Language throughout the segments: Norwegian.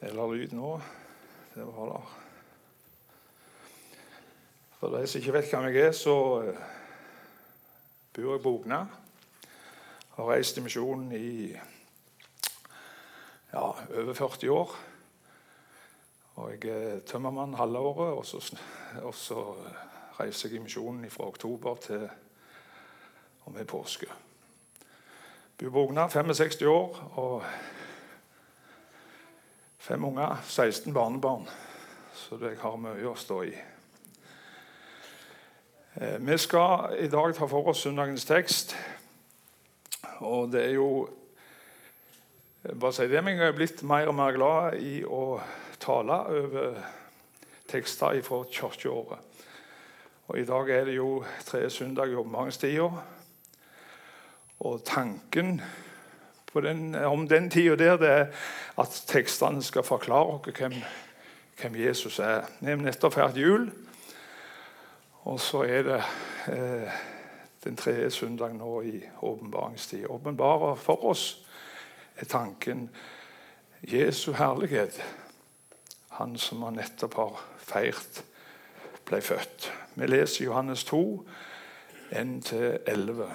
Eller lyd nå. Det var der. For de som ikke vet hvem jeg er, så eh, bor jeg på Ogna. Har reist i misjonen i ja, over 40 år. Og jeg er tømmermann halve året, og så, og så reiser jeg i misjonen fra oktober til og med påske. Bor på Ogna, 65 år og fem unger, 16 barnebarn. Så jeg har mye å stå i. Eh, vi skal i dag ta for oss søndagens tekst. Og det er jo bare si det, men Jeg er blitt mer og mer glad i å tale over tekster fra kirkeåret. Og I dag er det jo tre søndag i åpenbaringstida. Og tanken den, om den tida der det er at tekstene skal forklare oss hvem, hvem Jesus er. Vi har nettopp hatt jul, og så er det eh, den tredje søndag nå i åpenbaringstid. Åpenbarer for oss er tanken Jesu herlighet. Han som han nettopp har feirt, ble født. Vi leser Johannes 2, 1-11.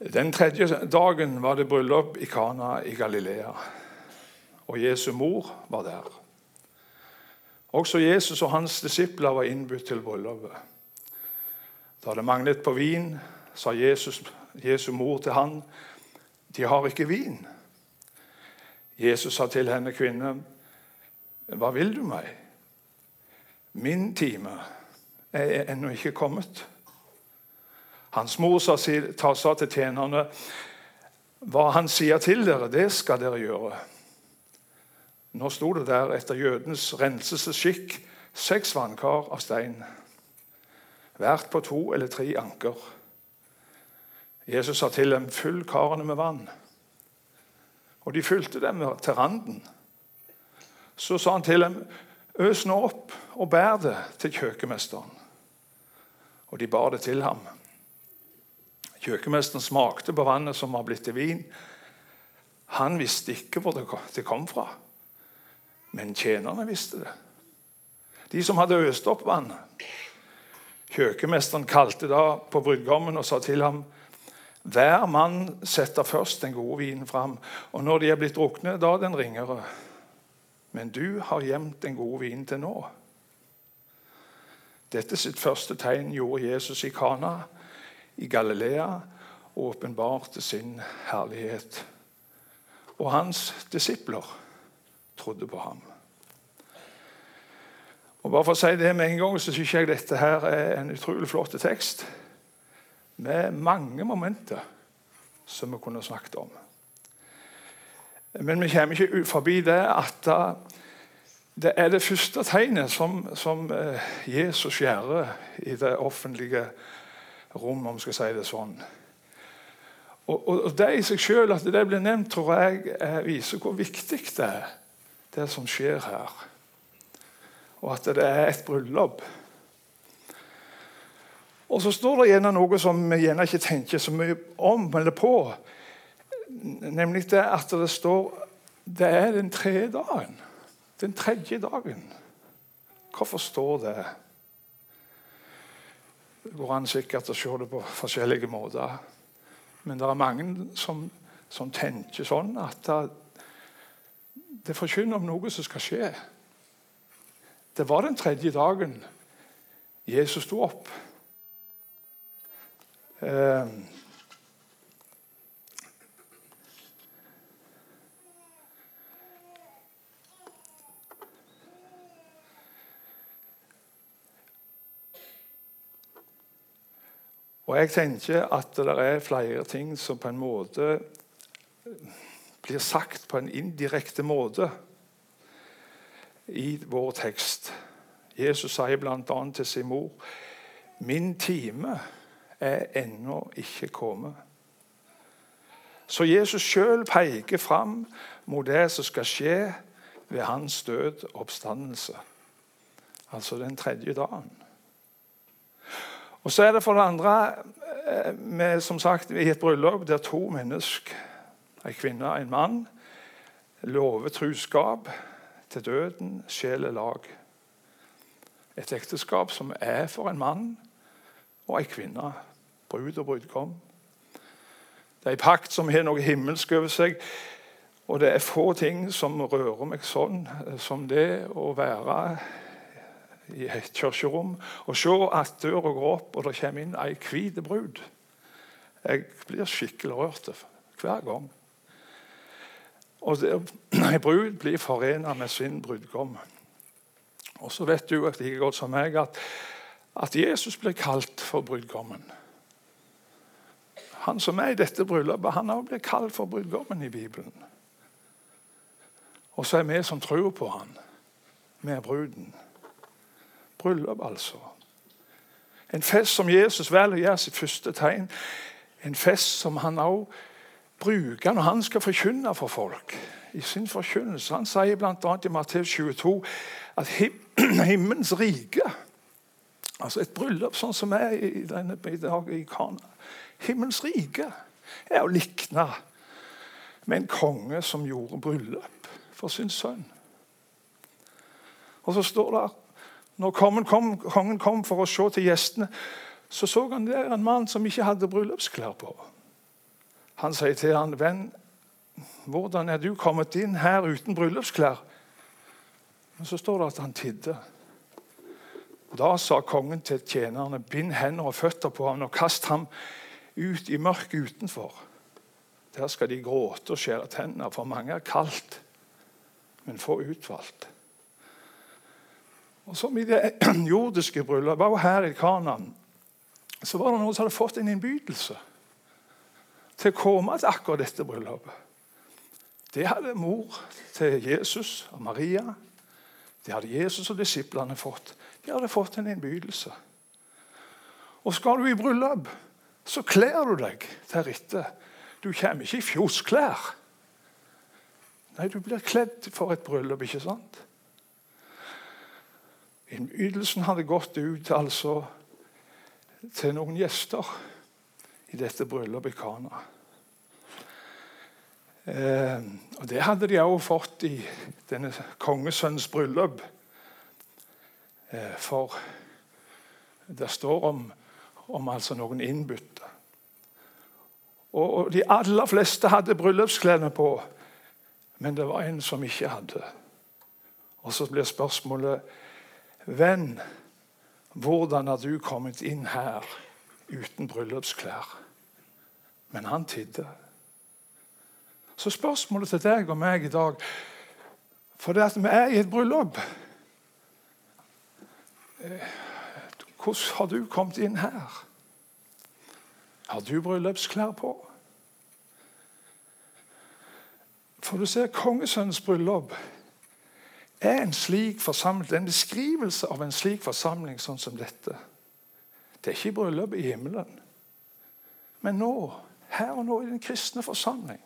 Den tredje dagen var det bryllup i Kana i Galilea. Og Jesu mor var der. Også Jesus og hans disipler var innbudt til bryllupet. Da det manglet på vin, sa Jesus, Jesu mor til han, 'De har ikke vin.' Jesus sa til henne, 'Kvinne, hva vil du meg?' 'Min time er ennå ikke kommet.' Hans mor sa, til tjenerne, 'Hva han sier til dere, det skal dere gjøre.' Nå sto det der etter jødens renselsesskikk seks vannkar av stein, hvert på to eller tre anker. Jesus sa til dem, 'Fyll karene med vann.' Og de fylte dem til randen. Så sa han til dem, 'Øs nå opp og bær det til kjøkkenmesteren.' Og de bar det til ham. Kjøkkenmesteren smakte på vannet som var blitt til vin. Han visste ikke hvor det kom fra. Men tjenerne visste det. De som hadde øst opp vannet. Kjøkkenmesteren kalte da på brudgommen og sa til ham hver mann setter først den gode vinen fram, og når de er blitt drukne, da den ringere. Men du har gjemt den gode vinen til nå. Dette sitt første tegn gjorde Jesus i Kana i Galilea og åpenbarte sin herlighet. Og hans disipler trodde på ham. Og bare for å si det med en gang, så syns jeg dette her er en utrolig flott tekst med mange momenter som vi kunne snakket om. Men vi kommer ikke forbi det at det er det første tegnet som, som eh, Jesus gjør i det offentlige rom, om vi skal si det sånn. Og, og, det i seg selv, at det blir nevnt, tror jeg viser hvor viktig det er det som skjer her. Og at det er et bryllup. Og så står det gjerne noe som vi gjerne ikke tenker så mye om eller på. Nemlig det at det står det er den tredje dagen. Den tredje dagen. Hvorfor står det? Går an sikkert å se det på forskjellige måter. Men det er mange som, som tenker sånn at det forkynner om noe som skal skje. Det var den tredje dagen Jesus sto opp. Eh, Og jeg tenker at det er flere ting som på en måte blir sagt på en indirekte måte i vår tekst. Jesus sier bl.a. til sin mor Min time er ennå ikke kommet. Så Jesus sjøl peker fram mot det som skal skje ved hans død oppstandelse. Altså den tredje dagen. Og så er det for det andre eh, med, som sagt, i et bryllup der to mennesker, en kvinne og en mann, lover truskap til døden, sjel er lag. Et ekteskap som er for en mann og en kvinne, brud og brudgom. Det er en pakt som har noe himmelsk over seg. Og det er få ting som rører meg sånn som det å være i et kirkerom og se at døra går opp, og det kommer inn ei hvit brud. Jeg blir skikkelig rørt hver gang. Og Ei brud blir forenet med sin brudgom. Og så vet du like godt som meg at, at Jesus blir kalt for brudgommen. Han som er i dette bryllupet, han har blitt kalt for brudgommen i Bibelen. Og så er vi som tror på han, er bruden. Bryllup, altså. En fest som Jesus velger å gjøre sitt første tegn. En fest som han også bruker når han skal forkynne for folk. i sin forkynnelse. Han sier bl.a. i Matteus 22 at him himmelens rike Altså et bryllup sånn som er i, denne, i dag i Kana. Himmelens rike er å likne med en konge som gjorde bryllup for sin sønn. Og så står det når kongen kom, kongen kom for å se til gjestene, så så han der en mann som ikke hadde bryllupsklær på. Han sier til han, 'Venn, hvordan er du kommet inn her uten bryllupsklær?' Men så står det at han tidde. Da sa kongen til tjenerne, 'Bind hender og føtter på ham og kast ham ut i mørket utenfor.' Der skal de gråte og skjære tennene, for mange er kaldt, men få utvalgt. Og Som i det jordiske bryllupet, også her i Kanan, så var det noen som hadde fått en innbydelse til å komme til akkurat dette bryllupet. Det hadde mor til Jesus og Maria. Det hadde Jesus og disiplene fått. De hadde fått en innbydelse. Og skal du i bryllup, så kler du deg deretter. Du kommer ikke i fjosklær. Nei, du blir kledd for et bryllup, ikke sant? Innbydelsen hadde gått ut altså til noen gjester i dette bryllupet i Kana. Eh, og Det hadde de også fått i denne kongesønns bryllup. Eh, for det står om, om altså noen innbytte. Og, og De aller fleste hadde bryllupsklærne på, men det var en som ikke hadde. Og Så blir spørsmålet Venn, hvordan har du kommet inn her uten bryllupsklær? Men han tidde. Så spørsmålet til deg og meg i dag For det at vi er i et bryllup eh, Hvordan har du kommet inn her? Har du bryllupsklær på? For du ser, kongesønnens bryllup er en slik forsamling, en beskrivelse av en slik forsamling sånn som dette. Det er ikke bryllup i himmelen, men nå, her og nå i den kristne forsamling.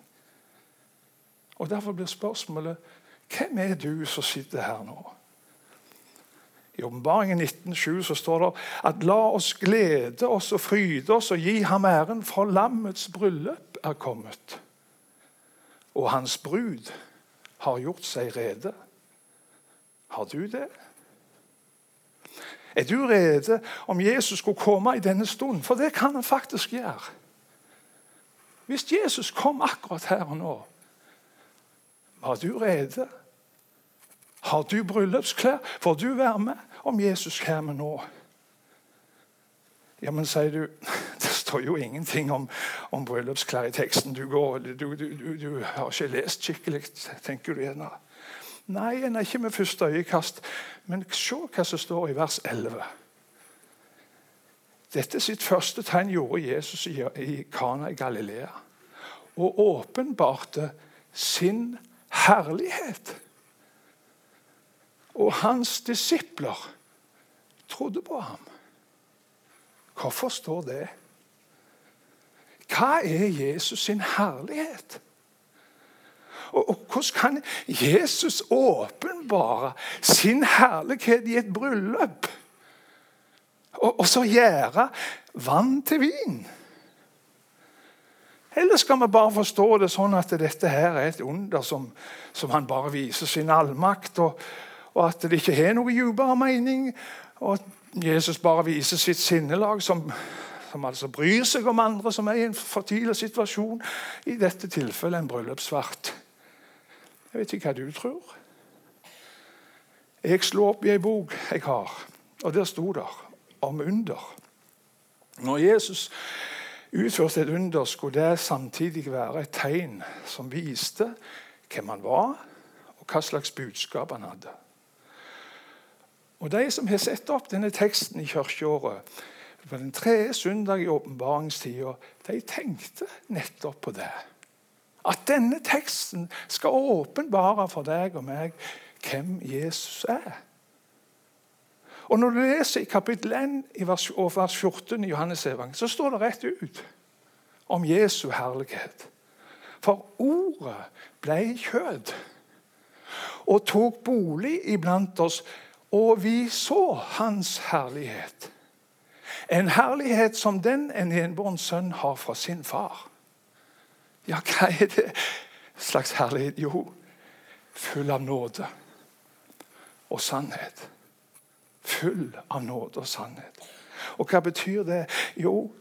Og Derfor blir spørsmålet hvem er du som sitter her nå? I Åpenbaringen 19,7 så står det at la oss glede oss og fryde oss og gi ham æren, for lammets bryllup er kommet. Og hans brud har gjort seg rede. Har du det? Er du rede om Jesus skulle komme i denne stunden? For det kan han faktisk gjøre. Hvis Jesus kom akkurat her og nå, var du rede? Har du bryllupsklær? Får du være med om Jesus kommer nå? Ja, men sier du Det står jo ingenting om, om bryllupsklær i teksten. Du, går, du, du, du, har ikke lest skikkelig, tenker du gjerne. Nei, en er ikke med første øyekast. Men se hva som står i vers 11. Dette sitt første tegn gjorde Jesus i Kana i Galilea. Og åpenbarte sin herlighet. Og hans disipler trodde på ham. Hvorfor står det? Hva er Jesus sin herlighet? Og, og hvordan kan Jesus åpenbare sin herlighet i et bryllup? Og, og så gjøre vann til vin? Eller skal vi bare forstå det sånn at dette her er et under som, som han bare viser sin allmakt, og, og, at det ikke har noe dypere mening, og at Jesus bare viser sitt sinnelag, som, som altså bryr seg om andre som er i en fortvilet situasjon, i dette tilfellet en bryllupsvert. Jeg vet ikke hva du tror. Jeg slo opp i ei bok jeg har, og der sto det om under. Når Jesus utførte et under, skulle det samtidig være et tegn som viste hvem han var, og hva slags budskap han hadde. Og De som har sett opp denne teksten i kirkeåret, på den tredje søndag i åpenbaringstida, de tenkte nettopp på det. At denne teksten skal åpenbare for deg og meg hvem Jesus er. Og Når du leser i kapittel 1 i vers, og vers 14 i Johannes evang, så står det rett ut om Jesu herlighet. For ordet ble kjød og tok bolig iblant oss, og vi så hans herlighet. En herlighet som den en enbåren sønn har fra sin far. Ja, hva er det slags herlighet? Jo, full av nåde og sannhet. Full av nåde og sannhet. Og hva betyr det? Jo,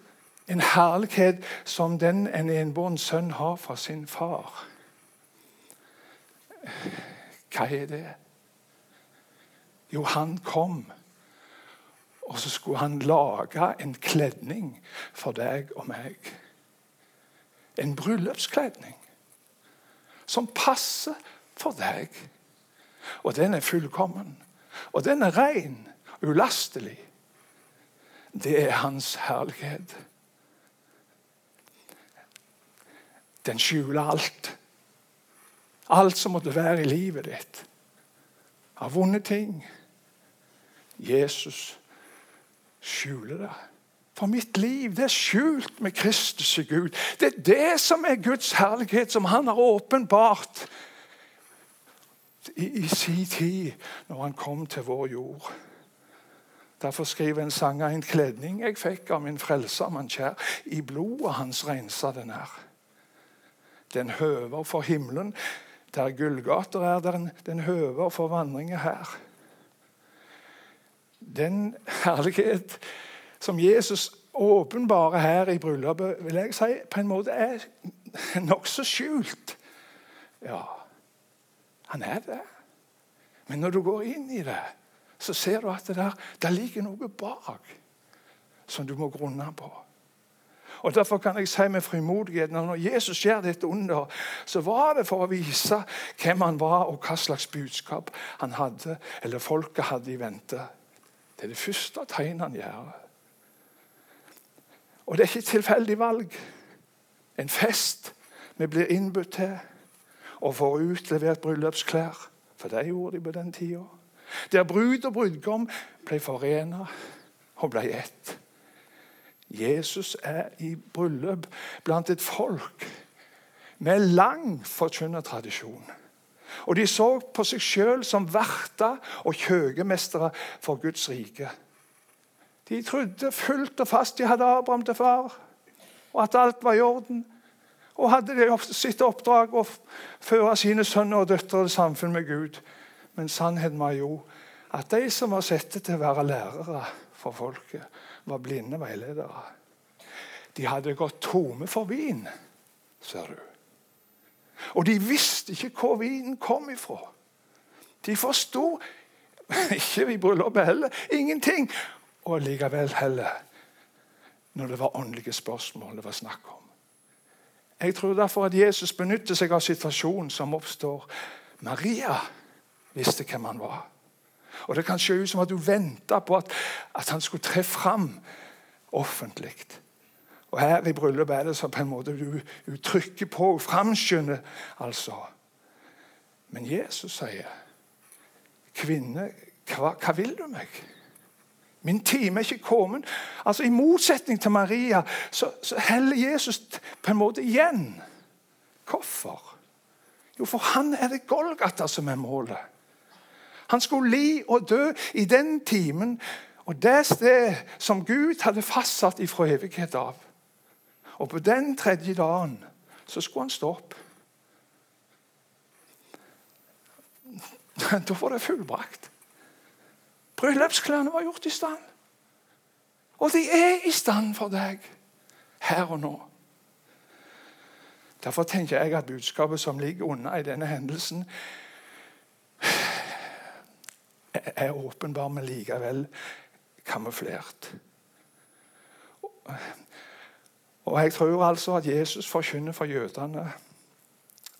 en herlighet som den en enbåren sønn har fra sin far. Hva er det? Jo, han kom, og så skulle han lage en kledning for deg og meg. En bryllupskledning som passer for deg. Og den er fullkommen. Og den er ren, ulastelig. Det er hans herlighet. Den skjuler alt. Alt som måtte være i livet ditt. Av vonde ting. Jesus skjuler det. For mitt liv det er skjult med Kristus i Gud. Det er det som er Guds herlighet, som han har åpenbart i, i sin tid, når han kom til vår jord. Derfor skriver en sanger en kledning jeg fikk av min frelser, mann kjær. I blodet hans rensa den er. Den høver for himmelen. Der gullgater er, den, den høver for vandringer her. Den herlighet som Jesus åpenbarer her i bryllupet, vil jeg si på en måte er nokså skjult. Ja, han er det. Men når du går inn i det, så ser du at det der, der ligger noe bak som du må grunne på. Og Derfor kan jeg si med frimodighet når Jesus gjør dette under, så var det for å vise hvem han var, og hva slags budskap han hadde, eller folket hadde i vente. Det er det første tegnet han gjør. Og det er ikke et tilfeldig valg. En fest vi blir innbudt til og får utlevert bryllupsklær. For det gjorde de på den tida. Der brud og brudgom ble forena og ble ett. Jesus er i bryllup blant et folk med lang forkynnertradisjon. Og de så på seg sjøl som verter og kjøgemestere for Guds rike. De trodde fullt og fast de hadde Abraham til far, og at alt var i orden. Og hadde de sitt oppdrag å føre sine sønner og døtre til samfunn med Gud. Men sannheten var jo at de som var satt til å være lærere for folket, var blinde veiledere. De hadde gått tomme for vin, ser du. Og de visste ikke hvor vinen kom ifra. De forsto ikke i bryllupet heller. Ingenting. Og likevel heller når det var åndelige spørsmål det var snakk om. Jeg tror derfor at Jesus benytter seg av situasjonen som oppstår. Maria visste hvem han var. Og Det kan se ut som at hun venta på at, at, han skulle tre fram offentlig. Og Her i bryllupet er det så på en måte du, du trykker på, framskynder altså. Men Jesus sier, 'Kvinne, hva, hva vil du meg?' Min time er ikke kommet. Altså I motsetning til Maria så, så heller Jesus på en måte igjen. Hvorfor? Jo, for han er det Golgata som er målet. Han skulle li og dø i den timen og det sted som Gud hadde fastsatt ifra evighet av. Og på den tredje dagen så skulle han stå opp. Da var det fullbrakt. Bryllupsklærne var gjort i stand. Og de er i stand for deg her og nå. Derfor tenker jeg at budskapet som ligger unna i denne hendelsen, er åpenbar, men likevel kamuflert. Og Jeg tror altså at Jesus forkynner for jødene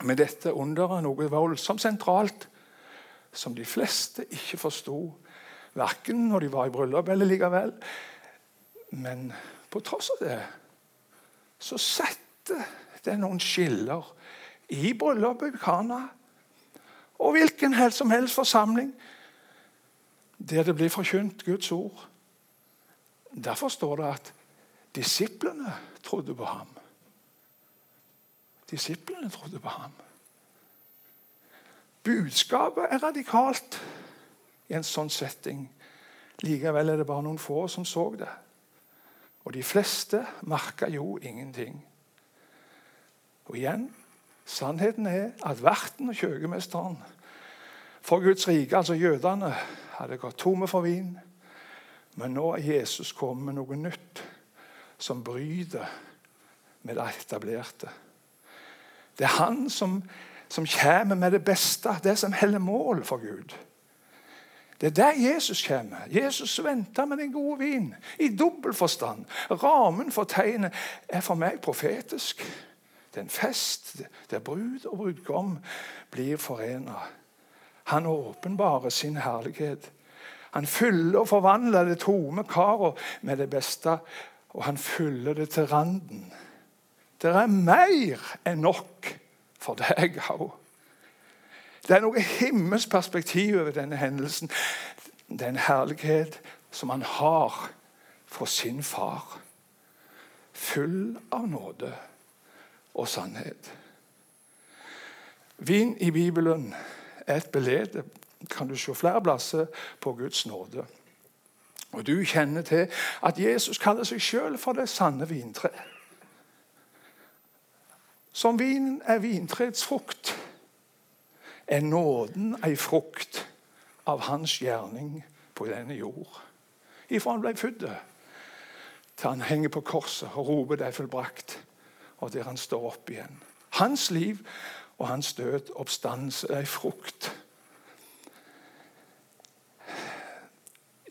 med dette underet noe voldsomt sentralt som de fleste ikke forsto, verken når de var i bryllup eller likevel. Men på tross av det så setter det noen skiller i bryllupet i Kana og hvilken helst som helst forsamling der det blir forkynt Guds ord. Derfor står det at disiplene trodde på ham. Disiplene trodde på ham. Budskapet er radikalt i en sånn setting. Likevel er det bare noen få som så det. Og de fleste merka jo ingenting. Og igjen sannheten er at verten og kjøkkenmesteren for Guds rike, altså jødene, hadde gått tomme for vin. Men nå er Jesus kommet med noe nytt som bryter med det etablerte. Det er han som, som kommer med det beste, det som heller mål for Gud. Det er der Jesus kommer. Jesus venter med den gode vin i dobbel forstand. Rammen for tegnet er for meg profetisk. Det er en fest der brud og brudgom blir forena. Han åpenbarer sin herlighet. Han fyller og forvandler det tomme karet med det beste, og han fyller det til randen. Det er mer enn nok for deg òg. Det er noe himmelsk perspektiv over denne hendelsen. Det er en herlighet som han har for sin far. Full av nåde og sannhet. Vin i Bibelen er et belede kan du se flere plasser på Guds nåde. Og Du kjenner til at Jesus kaller seg sjøl for det sanne vintre. Som vinen er vintreets frukt, er nåden ei frukt av hans gjerning på denne jord. Ifra han ble født til han henger på korset og roper 'det er fullbrakt', og der han står opp igjen. Hans liv og hans død, oppstandelse, er ei frukt.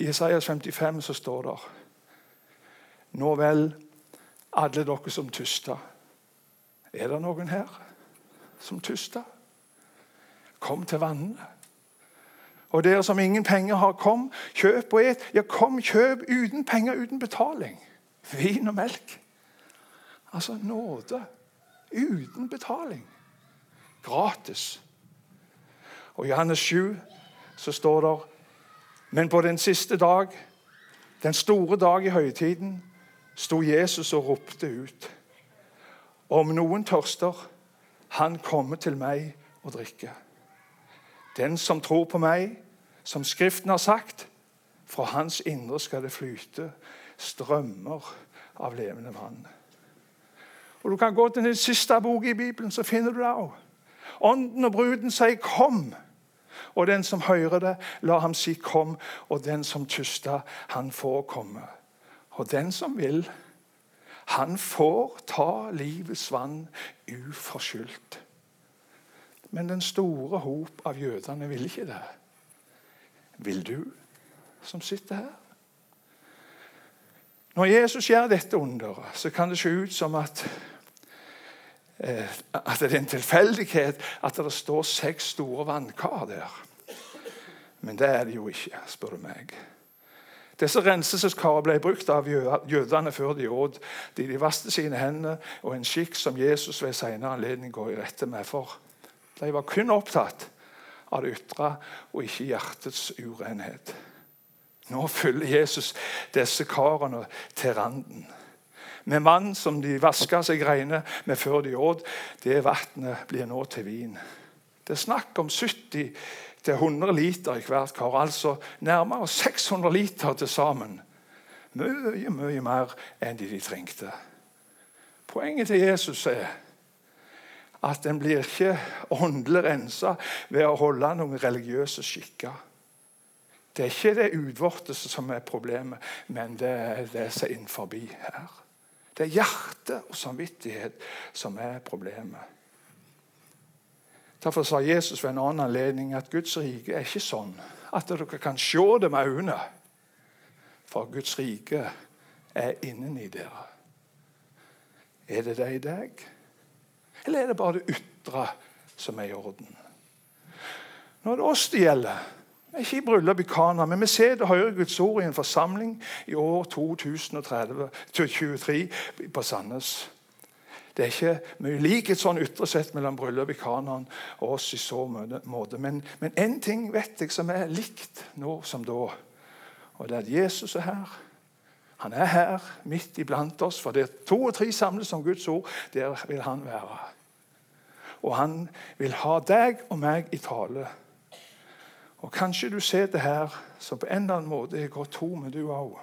I Isaias 55 så står det Nå vel, alle dere som tyster. Er det noen her som tyster? Kom til vannene. Og dere som ingen penger har, kom, kjøp og et. Ja, kom, kjøp uten penger, uten betaling. Vin og melk. Altså nåde. Uten betaling. Gratis. Og I Johannes 7 så står det Men på den siste dag, den store dag i høytiden, sto Jesus og ropte ut. Om noen tørster, han kommer til meg og drikker. Den som tror på meg, som Skriften har sagt, fra hans indre skal det flyte strømmer av levende vann. Og Du kan gå til den siste boka i Bibelen, så finner du det òg. Ånden og bruden sier 'kom'. Og den som hører det, la ham si 'kom'. Og den som tyster, han får komme. Og den som vil, han får ta livets vann uforskyldt. Men den store hop av jødene vil ikke det. Vil du, som sitter her? Når Jesus gjør dette underet, så kan det se ut som at, eh, at det er en tilfeldighet at det står seks store vannkar der. Men det er det jo ikke, spør du meg. Disse renselseskarene ble brukt av jødene før de åt. De, de vaste sine hender, og en skikk som Jesus ved senere anledning går i rette med. For de var kun opptatt av det ytre og ikke hjertets urenhet. Nå fyller Jesus disse karene til randen. Med vann som de vaska seg reine med før de åt, det vannet blir nå til vin. Det er snakk om 70-100 liter i hvert kar. Altså nærmere 600 liter til sammen. Mye, mye mer enn de, de trengte. Poenget til Jesus er at en blir ikke åndelig rensa ved å holde noen religiøse skikker. Det er ikke det utvortes som er problemet, men det er det som er innenfor her. Det er hjerte og samvittighet som er problemet. Derfor sa Jesus ved en annen anledning at Guds rike er ikke sånn at dere kan se det med øynene. For Guds rike er inni dere. Er det det i deg? Eller er det bare det ytre som er i orden? Nå er det oss det gjelder. Ikke i bryllup i Kana, men vi ser det hører Guds ord i en forsamling i år 2030, 2023 på Sandnes. Det er ikke mye likhet sånn ytre sett mellom bryllupet i Kanaan og oss i så måte. Men én ting vet jeg som er likt nå som da. Og det er at Jesus er her. Han er her midt iblant oss, for det er to og tre samles om Guds ord. Der vil han være. Og han vil ha deg og meg i tale. Og Kanskje du ser det her som på en eller annen måte er gått tom, du òg.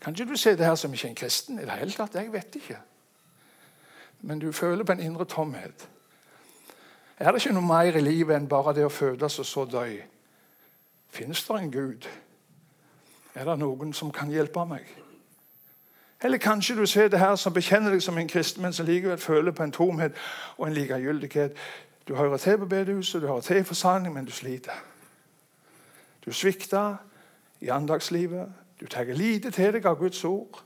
Kanskje du ser det her som ikke en kristen i det hele tatt. Jeg vet ikke. Men du føler på en indre tomhet. Er det ikke noe mer i livet enn bare det å fødes og så dø? Finnes det en Gud? Er det noen som kan hjelpe meg? Eller kanskje du ser det her som bekjenner deg som en kristen, men som likevel føler på en tomhet og en likegyldighet. Du hører til på bedehuset, du hører til i forsamling, men du sliter. Du svikter i andagslivet. Du tar lite til deg av Guds ord.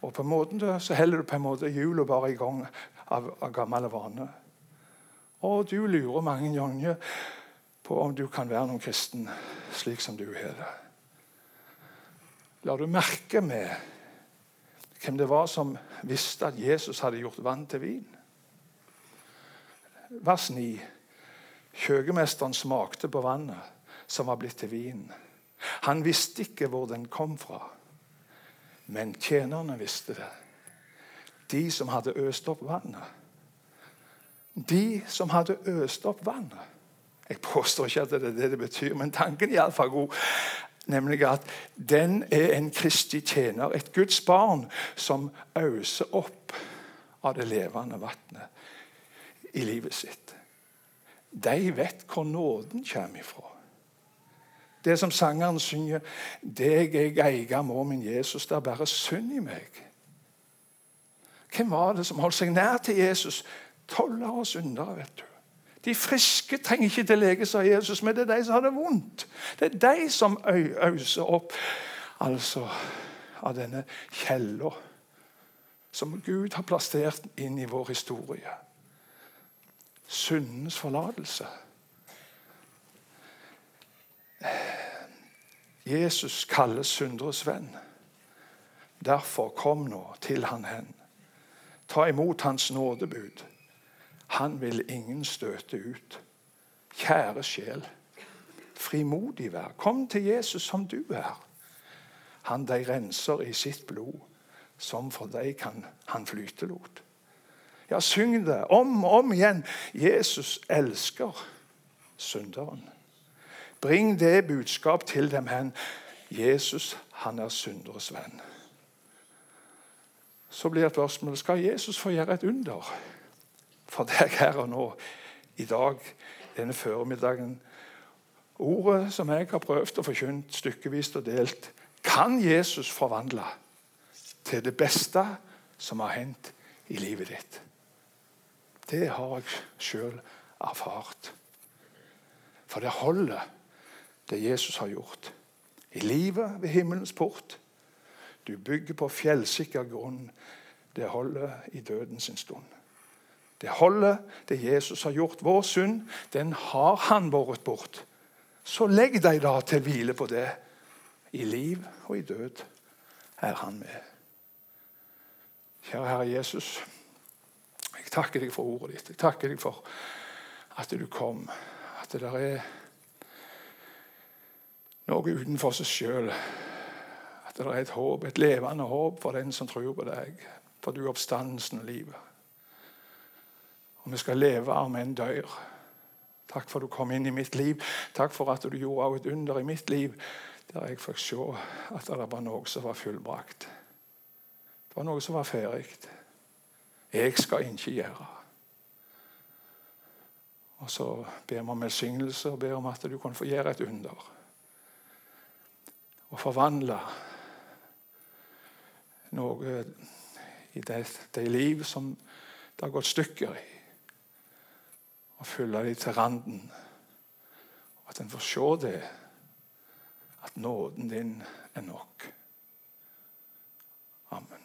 Og på en måte så holder du på en måte hjula bare i gang av, av gammel vane. Og du lurer mange ganger på om du kan være noen kristen slik som du har det. La du merke med hvem det var som visste at Jesus hadde gjort vann til vin? Vers 9. Kjøkkenmesteren smakte på vannet som var blitt til vin. Han visste ikke hvor den kom fra, men tjenerne visste det. De som hadde øst opp vannet. De som hadde øst opp vannet. Jeg påstår ikke at det er det det betyr, men tanken er iallfall god. Nemlig at den er en Kristi tjener, et Guds barn, som øser opp av det levende vannet i livet sitt. De vet hvor nåden kommer ifra. Det som sangeren synger 'Deg jeg eier må min Jesus, det er bare synd i meg'. Hvem var det som holdt seg nær til Jesus? Toller og syndere, vet du. De friske trenger ikke til lege, sa Jesus, men det er de som har det vondt. Det er de som øser opp altså, av denne kjella som Gud har plassert inn i vår historie. Syndens forlatelse. Jesus kalles synderes venn. Derfor kom nå til han hen. Ta imot hans nådebud. Han vil ingen støte ut. Kjære sjel, frimodig vær. Kom til Jesus som du er. Han deg renser i sitt blod, som for deg kan han flytelot. Ja, syng det om og om igjen. Jesus elsker synderen. Bring det budskap til dem hen. Jesus, han er synderes venn. Så blir et spørsmål skal Jesus få gjøre et under for deg her og nå, i dag, denne formiddagen. Ordet som jeg har prøvd å forkynne stykkevis og delt, kan Jesus forvandle til det beste som har hendt i livet ditt. Det har jeg sjøl erfart. For det holder, det Jesus har gjort. I livet ved himmelens port. Du bygger på fjellsikker grunn. Det holder i døden sin stund. Det holder, det Jesus har gjort. Vår synd, den har han båret bort. Så legg deg da til hvile på det. I liv og i død er han med. Kjære Herre Jesus, jeg takker deg for ordet ditt. Jeg takker deg for at du kom. At det der er noe utenfor seg sjøl. At det er et håp, et levende håp for den som tror på deg. For du er oppstandelsen og livet. Og vi skal leve om en dør. Takk for at du kom inn i mitt liv. Takk for at du gjorde et under i mitt liv der jeg fikk se at det var noe som var fullbrakt. Det var noe som var ferdig. Jeg skal ikke gjøre. Og så ber vi om velsignelse og ber om at du kan få gjøre et under. Og forvandle noe i det, det liv som det har gått stykker i. Og fylle dem til randen. Og at en får se det, at nåden din er nok. Amen.